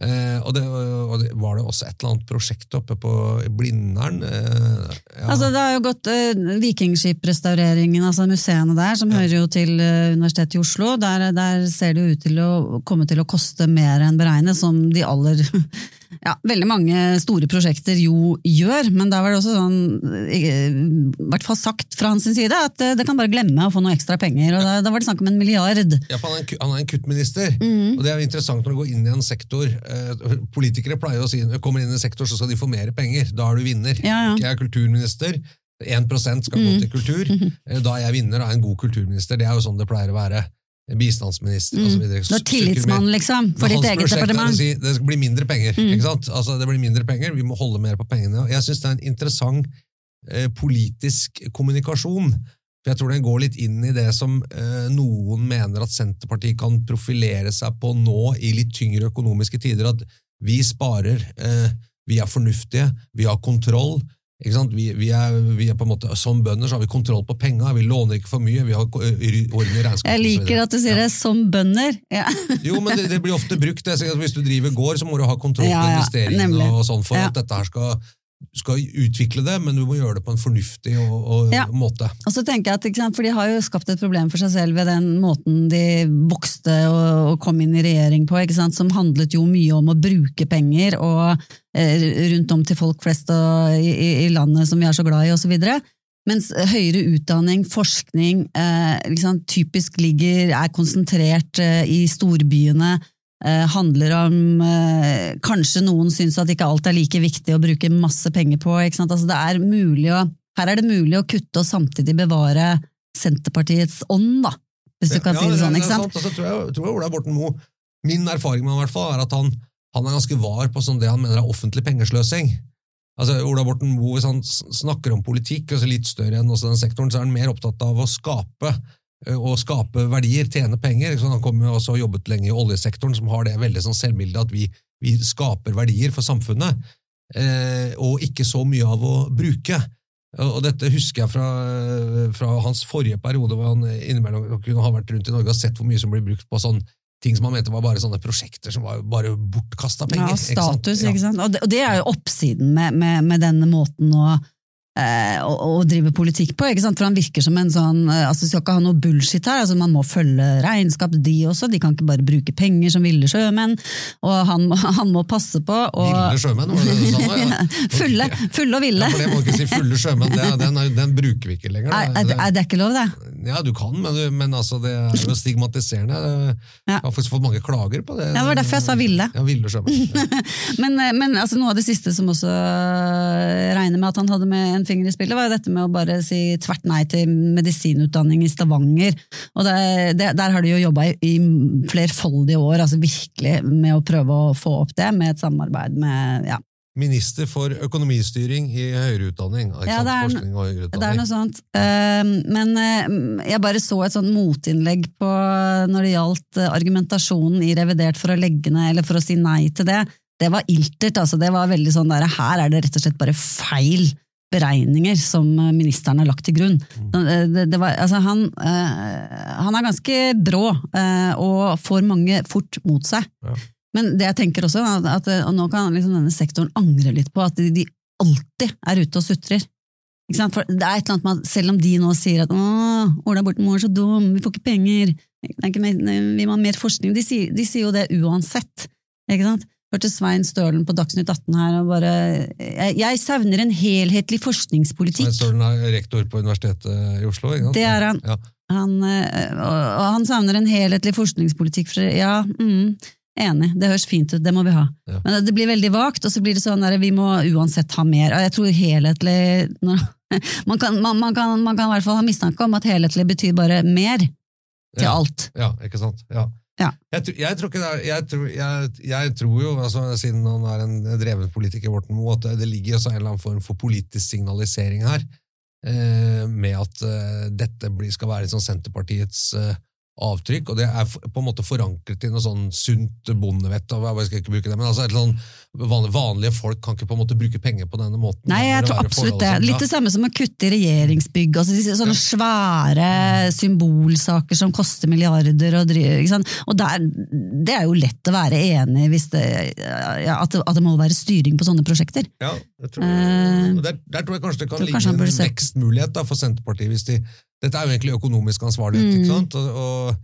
S2: Eh, og, det, og det var det også et eller annet prosjekt oppe på Blindern? Eh, ja.
S3: Altså, det har jo gått eh, Vikingskiprestaureringen, altså museene der, som hører jo til eh, Universitetet i Oslo, der, der ser det jo ut til å komme til å koste mer enn beregnet, som de aller ja, veldig mange store prosjekter jo gjør, men da var det også sånn, eh, i hvert fall sagt fra hans side, at eh, det kan bare glemme å få noe ekstra penger, og da, da var det snakk om en milliard.
S2: Ja, for han er en, han er en kuttminister,
S3: Mm.
S2: og det er jo interessant når du går inn i en sektor. Eh, politikere pleier å si når du kommer inn i en sektor, så skal de få mer penger. Da er du vinner.
S3: Ja, ja.
S2: Jeg er kulturminister, 1 skal gå til kultur. Eh, Da er jeg vinner, er jeg en god kulturminister. Det er jo sånn det pleier å være. Bistandsminister
S3: Mm.
S2: videre.
S3: Når tillitsmannen, tillitsmann, liksom, for ditt eget departement.
S2: Si, det blir mindre penger.
S3: Mm.
S2: ikke sant? Altså, det blir mindre penger, Vi må holde mer på pengene. Og Jeg syns det er en interessant eh, politisk kommunikasjon. For Jeg tror den går litt inn i det som eh, noen mener at Senterpartiet kan profilere seg på nå i litt tyngre økonomiske tider. At vi sparer, eh, vi er fornuftige, vi har kontroll. Vi, vi, er, vi er på en måte, Som bønder så har vi kontroll på penga, vi låner ikke for mye, vi har orden i regnskapet.
S3: Jeg liker at du sier det som bønder. Ja.
S2: Jo, men det, det blir ofte brukt. Det. Hvis du driver gård, så må du ha kontroll på
S3: Ja,
S2: investeringene og sånn for at dette her skal, skal utvikle det, men du må gjøre det på en fornuftig og, og
S3: Ja.
S2: måte.
S3: Og så tenker jeg at, sant, for De har jo skapt et problem for seg selv ved den måten de vokste og, og kom inn i regjering på, ikke sant, som handlet jo mye om å bruke penger og eh, rundt om til folk flest og, i, i- i landet som vi er så glad i, osv. Mens høyere utdanning, forskning, eh, liksom, typisk ligger, er konsentrert eh, i storbyene. Eh, handler om eh, Kanskje noen syns at ikke alt er like viktig å bruke masse penger på. Altså, det er å, her er det mulig å kutte og samtidig bevare Senterpartiets ånd, da. Hvis du kan si det sånn. ikke sant?
S2: Og så tror jeg, tror jeg Ola Borten Moe, Min erfaring med ham i hvert fall, er at han, han er ganske var på sånn det han mener er offentlig pengesløsing. Altså, Ola Borten Moe, Hvis han snakker om politikk, altså litt større enn også den sektoren, så er han mer opptatt av å skape ø, å skape verdier, tjene penger. Han kom jo også og jobbet lenge i oljesektoren, som har det veldig sånn selvbildet at vi, vi skaper verdier for samfunnet, eh, og ikke så mye av å bruke. Og og dette husker jeg fra, fra hans forrige periode, hvor han innimellom kunne ha vært rundt i Norge og sett hvor mye som blir brukt på sånn ting som han mente var bare sånne prosjekter som var bare bortkasta penger.
S3: Ja,
S2: ikke sant?
S3: status, ikke sant. Og det, og det er jo oppsiden med, med, med denne måten å, eh, å, å drive politikk på, ikke sant? for han virker som en sånn eh, altså Skal ikke ha noe bullshit her, altså man må følge regnskap, de også, de kan ikke bare bruke penger som ville sjømenn, og han, han må passe på og,
S2: Ville sjømenn, var det du sa? Ja.
S3: fulle, fulle og ville.
S2: Ja, for det må du ikke si fulle sjømenn, det, den, den bruker vi ikke lenger. Da.
S3: er, er det ikke lov, det?
S2: Ja, du kan, men, men altså, det er jo stigmatiserende. Jeg har faktisk fått mange klager på det.
S3: Ja, det var derfor jeg sa ville.
S2: Ja, ville sjømenn.
S3: Men, eh, men altså, noe av det siste som også eh, regner med at han hadde med en finger i spillet, var jo dette med å bare si tvert nei til medisinutdanning i Stavanger. Og det, det, der har de jo jobba i, i flerfoldige år, altså virkelig med å prøve å få opp det, med et samarbeid med ja,
S2: Minister for økonomistyring i høyere utdanning.
S3: Ja, det er-
S2: høyere
S3: Det er noe sånt. Eh, Men eh, jeg bare så et sånt motinnlegg på når det gjaldt eh, argumentasjonen i revidert for å legge ned, eller for å si nei til det. Det var iltert. altså Det var veldig sånn der, Her er det rett og slett bare feil beregninger som eh, ministeren har lagt til grunn. Det, det, det var, altså han, eh, han er ganske brå eh, og får mange fort mot seg.
S2: Ja.
S3: Men det jeg tenker også, at, og nå kan liksom denne sektoren angre litt på at de, de alltid er ute og sutrer. Det er et eller annet med at selv om de nå sier at «Åh, Ola Borten Moe er så dum, vi får ikke penger, er ikke mer, vi må ha mer forskning, de sier, de sier jo det uansett. Ikke sant? Hørte Svein Stølen på Dagsnytt 18 her og bare Jeg, jeg savner en helhetlig forskningspolitikk.
S2: Svein Stølen er rektor på Universitetet i Oslo. Ikke sant?
S3: Det er han.
S2: Ja.
S3: Han, eh, og, han savner en helhetlig forskningspolitikk. For, ja, mm, enig, det høres fint ut, det må vi ha.
S2: Ja.
S3: Men det blir veldig vagt, og så blir det sånn der, vi må uansett ha mer. Jeg tror helhetlig man, kan, man, man, kan, man kan i hvert fall ha mistanke om at helhetlig betyr bare mer til
S2: Ja.
S3: alt.
S2: Ja, ikke sant? Ja.
S3: Ja.
S2: Jeg, jeg tror det jeg jeg, tror jo, altså, siden han er en dreven politiker, Borten Moe, at det ligger også en eller annen form for politisk signalisering her, eh, med at eh, dette blir, skal være sånn Senterpartiets eh, avtrykk, og det er på en måte forankret i noe sånn sunt bondevett, jeg skal ikke bruke det, men altså, et sånn, vanlige, folk kan ikke på en måte bruke penger på denne måten.
S3: Nei, jeg tror absolutt det. Litt det samme som å kutte i regjeringsbygg. Altså sånne svære symbolsaker som koster milliarder. Og, og der, det er jo lett å være enig i ja, at, at det må være styring på sånne prosjekter.
S2: Ja, jeg tror, uh, der, der tror jeg kanskje det kan ligge en vekstmulighet da, for Senterpartiet. Hvis de, dette er jo egentlig økonomisk ansvarlighet,
S3: Mm.
S2: ikke sant? Og, og,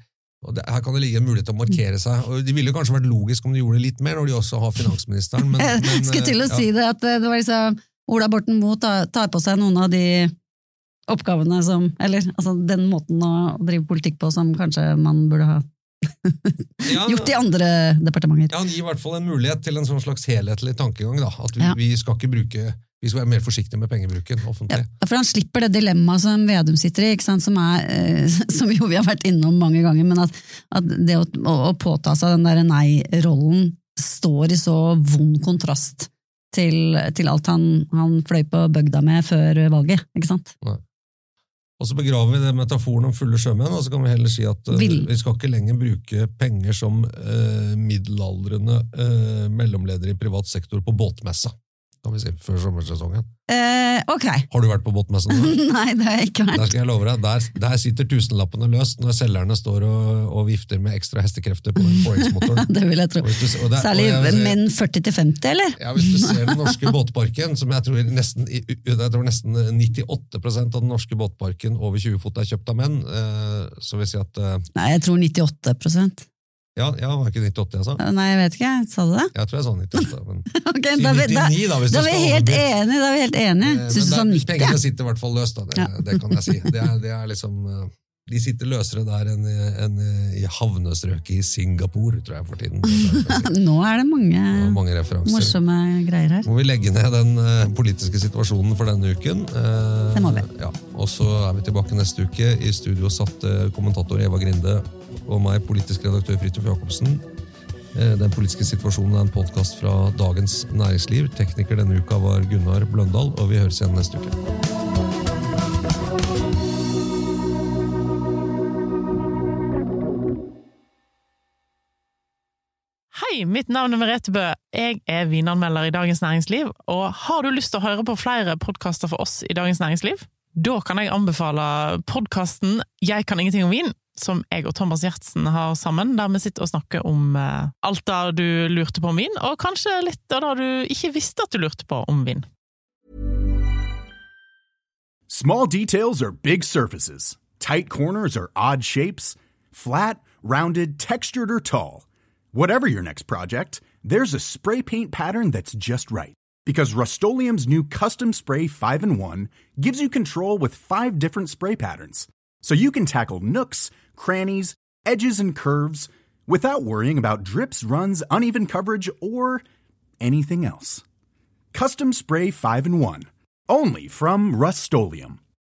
S2: og det, her kan det ligge en mulighet til å markere seg. Og Det ville kanskje vært logisk om de gjorde det litt mer, når de også har finansministeren. Men, men,
S3: skulle til å
S2: ja.
S3: si det, at det var liksom Ola Borten Moe tar, tar på seg noen av de oppgavene som Eller altså den måten å drive politikk på som kanskje man burde ha gjort i andre departementer.
S2: Ja, Han gir i hvert fall en mulighet til en sånn slags helhetlig tankegang. da, At vi,
S3: Ja.
S2: vi skal ikke bruke vi skal være mer forsiktige med pengebruken offentlig.
S3: Ja, for han slipper det dilemmaet som Vedum sitter i? Som, er, eh, som jo vi har vært innom mange ganger, men at, at det å, å, påta seg den der nei-rollen står i så vond kontrast til, til alt han, han fløy på bygda med før valget, ikke sant?
S2: Og så begraver vi det metaforen om fulle sjømenn, og så kan vi heller si at
S3: Vil-
S2: vi skal ikke lenger bruke penger som eh, middelaldrende eh, mellomledere i privat sektor på båtmessa, kan vi si, før sommersesongen.
S3: Eh, ok.
S2: Har du vært på båtmessen?
S3: Nei, det har jeg ikke
S2: Der
S3: vært.
S2: skal jeg love deg, der, der sitter tusenlappene løst når selgerne står og, og vifter med ekstra hestekrefter på den forex-motoren.
S3: Det vil jeg tro.
S2: Du- det-
S3: Særlig
S2: jeg
S3: menn 40 til 50, eller?
S2: Ja, Hvis du ser den norske båtparken, som jeg tror nesten, jeg tror nesten 98% av den norske båtparken over 20 fot er kjøpt av menn, eh, så vil jeg si at eh,
S3: Nei, jeg tror 98
S2: Ja, ja var ikke 98 jeg sa?
S3: Nei, jeg vet ikke, sa du det?
S2: Jeg tror jeg sa 98. Men, okay,
S3: da, er vi- da,
S2: da,
S3: da er vi helt enige, da er vi helt enige.
S2: eh,
S3: Syns du sa
S2: men der-
S3: 90?
S2: Pengene sitter i hvert fall løst, da. Det,
S3: Ja.
S2: det kan jeg si. Det er, det er liksom eh, De sitter løsere der enn i, enn i havnestrøket i Singapore, tror jeg, for tiden. Jeg.
S3: Nå er det mange
S2: Det mange
S3: morsomme greier her.
S2: Må vi legge ned den uh, politiske situasjonen for denne uken. Uh,
S3: Det må vi.
S2: Ja. Og så er vi tilbake neste uke. I studio satt uh, kommentator Eva Grinde og meg, politisk redaktør Fridtjof Jacobsen. Eh, Den politiske situasjonen er en podkast fra Dagens Næringsliv. Tekniker denne uka var Gunnar Bløndal, og vi høres igjen neste uke.
S6: Hei, mitt navn er Merete Bø. Jeg er vinanmelder i Dagens Næringsliv. Og har du lyst til å høre på flere podkaster for oss i Dagens Næringsliv? Da kan jeg anbefale podkasten Jeg kan ingenting om vin, som jeg og Thomas Gjertsen har sammen, der vi sitter og snakker om eh, alt det du lurte på om vin, og kanskje litt av det du ikke visste at du lurte på om vin.
S4: Small details are big surfaces. Tight corners are odd shapes. Flat, rounded, textured, or tall. Whatever your next project, there's a spray paint pattern that's just right. Because Rust new Custom Spray 5 in 1 gives you control with five different spray patterns. so you can tackle nooks, crannies, edges, and curves without worrying about drips, runs, uneven coverage, or anything else. Custom Spray 5 and 1. Only from Rust